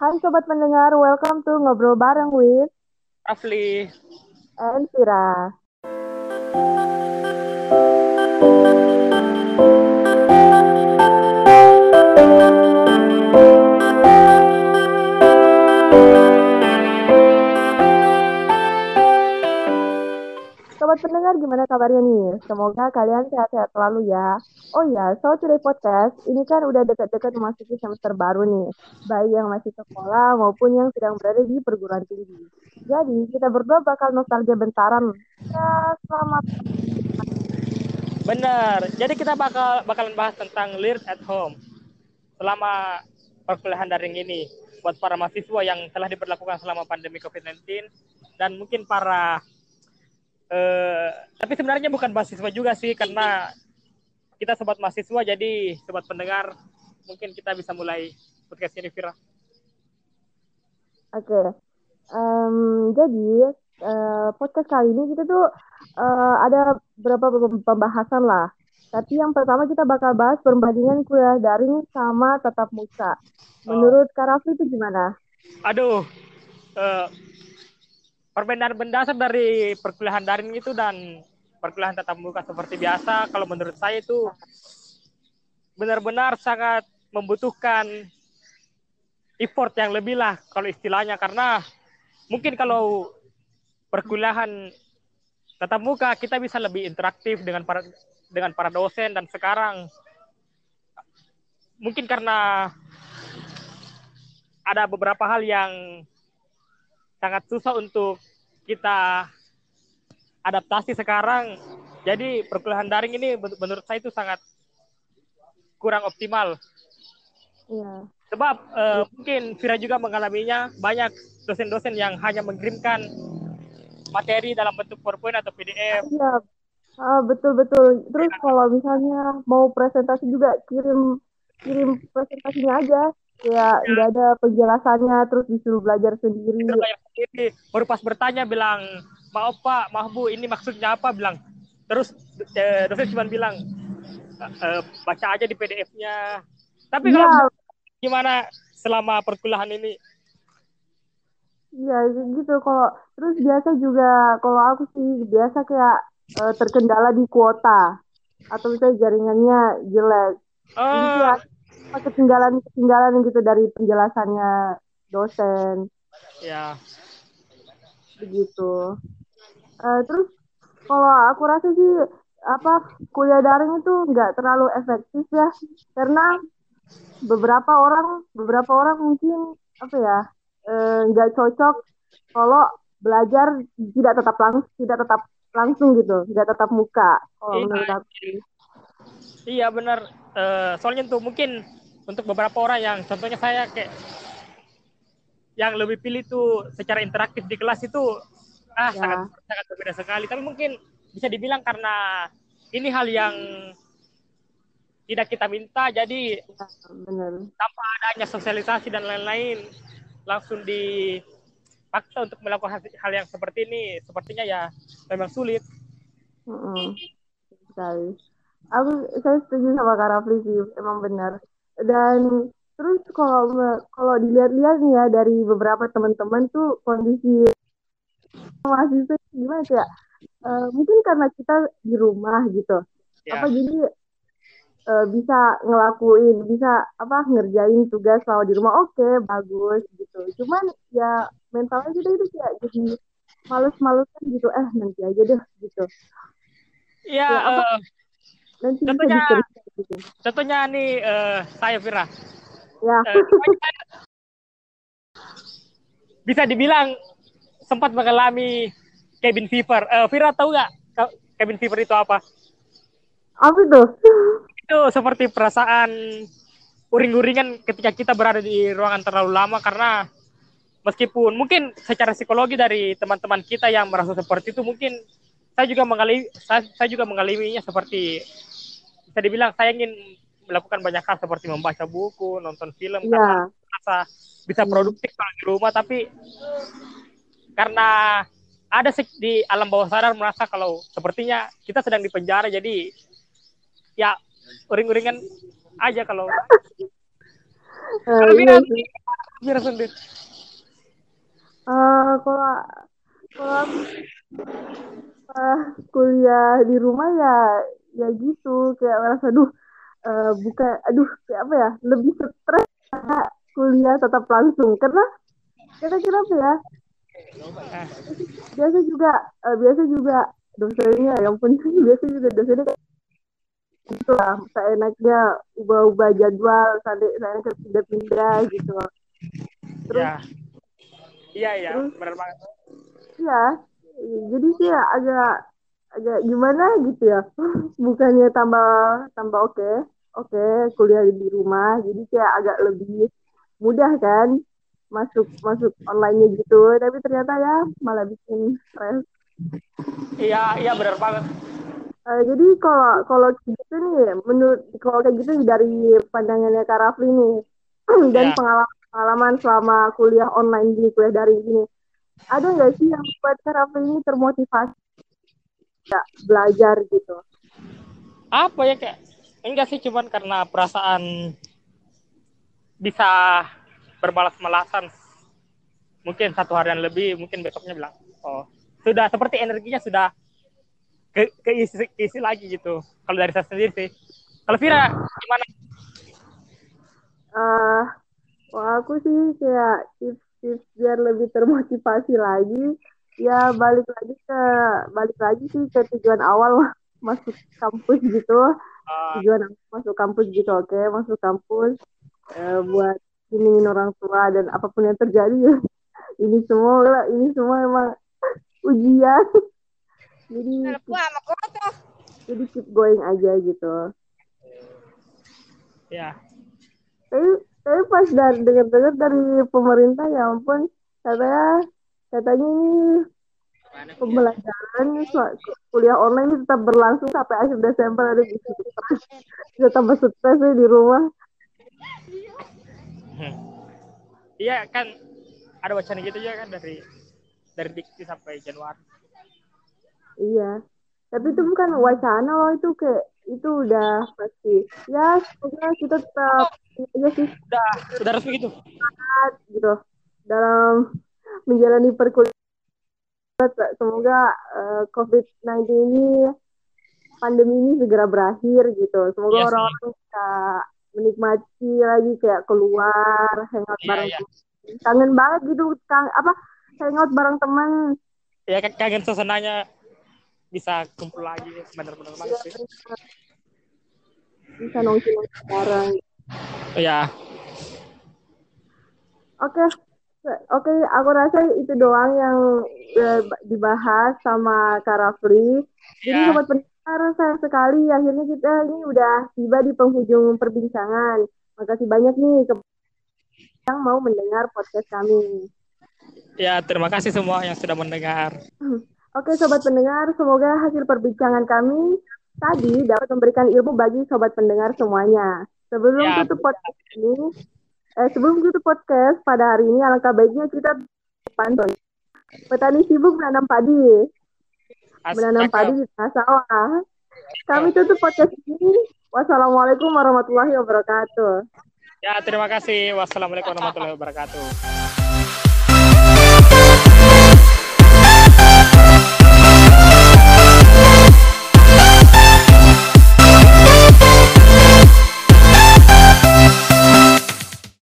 Hai sobat pendengar, welcome to Ngobrol Bareng with Rafli and Vira. Pendengar, gimana kabarnya nih? Semoga kalian sehat-sehat selalu ya. Oh ya, so today podcast, ini kan udah dekat-dekat memasuki semester baru nih. Baik yang masih sekolah maupun yang sedang berada di perguruan tinggi. Jadi, kita berdua bakal nostalgia bentaran. Ya, selamat. Bener. Jadi kita bakal bakalan bahas tentang learn at home selama perkuliahan daring ini buat para mahasiswa yang telah diberlakukan selama pandemi COVID-19 dan mungkin para eh, tapi sebenarnya bukan mahasiswa juga sih karena kita sobat mahasiswa jadi sobat pendengar mungkin kita bisa mulai podcast ini Vira. Oke. Em, jadi, eh, podcast kali ini kita tuh eh, ada beberapa pem- pembahasan lah. Tapi yang pertama kita bakal bahas perbandingan kuliah daring sama tatap muka. Menurut Kak Raffi itu gimana? Aduh. eh, perbedaan mendasar dari perkuliahan daring itu dan perkuliahan tatap muka seperti biasa kalau menurut saya itu benar-benar sangat membutuhkan effort yang lebih lah kalau istilahnya. Karena mungkin kalau perkuliahan tatap muka kita bisa lebih interaktif dengan para dengan para dosen dan sekarang. Mungkin karena ada beberapa hal yang sangat susah untuk kita adaptasi sekarang. Jadi perkuliahan daring ini men- menurut saya itu sangat kurang optimal. Iya. Sebab eh, mungkin Vira juga mengalaminya banyak dosen-dosen yang hanya mengirimkan materi dalam bentuk PowerPoint atau PDF. Iya, Ah, betul betul. Terus kalau misalnya mau presentasi juga kirim kirim presentasinya aja. Ya nggak ada penjelasannya, terus disuruh belajar sendiri. Baru pas bertanya bilang, maaf Pak, maaf Bu, ini maksudnya apa? Bilang. Terus eh, dosen cuma bilang, "Eh, baca aja di PDF-nya. Tapi kalau Iya, gimana selama perkuliahan ini? iya kayak gitu. Kalau terus biasa juga kalau aku sih biasa kayak eh, terkendala di kuota atau misalnya jaringannya jelek. Jadi Oh, kayak apa, ketinggalan-ketinggalan gitu dari penjelasannya dosen. ya. begitu. Eh, terus kalau aku rasa sih apa kuliah daring itu nggak terlalu efektif ya karena beberapa orang beberapa orang mungkin apa ya eh, nggak cocok kalau belajar tidak tetap langsung tidak tetap langsung gitu nggak tetap muka kalau Iya. menurut aku Iya benar. Eh, soalnya tuh mungkin untuk beberapa orang yang contohnya saya kayak yang lebih pilih tuh secara interaktif di kelas itu ah Ya. sangat sangat berbeda sekali. Tapi mungkin bisa dibilang karena ini hal yang tidak kita minta jadi bener tanpa adanya sosialisasi dan lain-lain langsung dipaksa untuk melakukan hal- yang seperti ini sepertinya ya memang sulit. Mm-mm. sekali. Aku saya setuju sama Kak Rafli sih, emang benar. Dan terus kalau kalau dilihat-lihat nih ya dari beberapa teman-teman tuh kondisi mahasiswa gimana sih ya? Eh, mungkin karena kita di rumah gitu. Ya. Apa jadi eh, bisa ngelakuin, bisa apa ngerjain tugas kalau di rumah oke, bagus gitu. Cuman ya mentalnya kita itu kayak jadi males-malesan gitu. Eh, nanti aja deh gitu. Ya, Ya, apa- eh, Nanti Contohnya- gitu. contohnya nih eh, saya Vira. Ya. Eh, bisa dibilang sempat mengalami cabin fever. Eh, Vira tahu nggak cabin fever itu apa? Apa itu? Itu seperti perasaan uring-uringan ketika kita berada di ruangan terlalu lama karena meskipun mungkin secara psikologi dari teman-teman kita yang merasa seperti itu mungkin saya juga mengalami saya, saya juga mengalaminya seperti bisa dibilang saya ingin melakukan banyak hal seperti membaca buku, nonton film karena Ya. merasa bisa produktif kalau di rumah tapi karena ada sih di alam bawah sadar merasa kalau sepertinya kita sedang di penjara jadi ya uring-uringan aja kalau Uh, iya sih. Biar sendiri. Uh, kalau kalau uh, kuliah di rumah ya ya gitu kayak merasa aduh uh, bukan aduh kayak apa ya lebih stres kuliah tetap langsung. Karena kita kira apa ya biasa juga uh, biasa juga dosennya yang pun biasa juga dosennya gitu lah enaknya ubah-ubah jadwal sampai saya pindah-pindah gitu. Terus ya. iya iya benar banget. Iya jadi sih ya agak agak gimana gitu ya bukannya tambah tambah oke okay. oke okay, kuliah di rumah jadi kayak agak lebih mudah kan masuk masuk online gitu tapi ternyata ya malah bikin stres iya iya benar banget uh, jadi kalau kalau gitu nih menurut kalau kayak gitu dari pandangannya Kak Rafli nih dan yeah. pengalaman pengalaman selama kuliah online di kuliah dari ini ada nggak sih yang buat Kak Rafli ini termotivasi ya, belajar gitu. Apa ya kayak enggak sih cuman karena perasaan bisa bermalas-malasan. Mungkin satu harian lebih mungkin besoknya bilang oh sudah seperti energinya sudah ke keisi keisi lagi gitu. Kalau dari saya sendiri sih. Kalau Vira gimana? Uh, wah aku sih kayak tips-tips biar lebih termotivasi lagi ya balik lagi ke balik lagi sih ke tujuan awal masuk kampus gitu. Uh, tujuan masuk kampus gitu oke. Okay? masuk kampus uh, buat ini orang tua dan apa pun yang terjadi. Ya ini semua lah ini semua emang ujian. Jadi jadi keep going aja gitu. Ya. Tapi tapi pas dari dengar dengar dari pemerintah ya ampun katanya katanya ini pembelajaran kuliah online ini tetap berlangsung sampai akhir Desember ada gitu tetap tambah stres di rumah. Iya kan ada wacana gitu ya kan dari dari diksi sampai Januari. Iya. Tapi itu bukan wacana loh itu kayak itu udah pasti. Ya semoga kita tetap ya sih. Udah udah resmi gitu? Gitu. Dalam menjalani perkuliahan semoga uh, COVID-19 ini pandemi ini segera berakhir gitu. Semoga yes, iya orang-orang bisa menikmati lagi kayak keluar, hangout yeah, bareng yeah. teman. Kangen banget gitu, kang apa hangout bareng teman. Ya kan kangen suasananya bisa kumpul lagi, benar-benar banget sih. Bisa nongki-nongki bareng. Iya. Oke, okay. Oke, okay, aku rasa itu doang yang uh, dibahas sama Kak Rafli. Jadi yeah. sobat pendengar, sayang sekali akhirnya kita ini udah tiba di penghujung perbincangan. Makasih banyak nih ke yang mau mendengar podcast kami. Ya, terima kasih semua yang sudah mendengar. Oke, sobat pendengar, semoga hasil perbincangan kami tadi dapat memberikan ilmu bagi sobat pendengar semuanya. Sebelum ya, tutup podcast ini, Eh, sebelum tutup podcast pada hari ini, alangkah baiknya kita pantun. Petani sibuk menanam padi. Menanam padi di tengah sawah. Kami tutup podcast ini. Wassalamualaikum warahmatullahi wabarakatuh. Ya, terima kasih. Wassalamualaikum warahmatullahi wabarakatuh.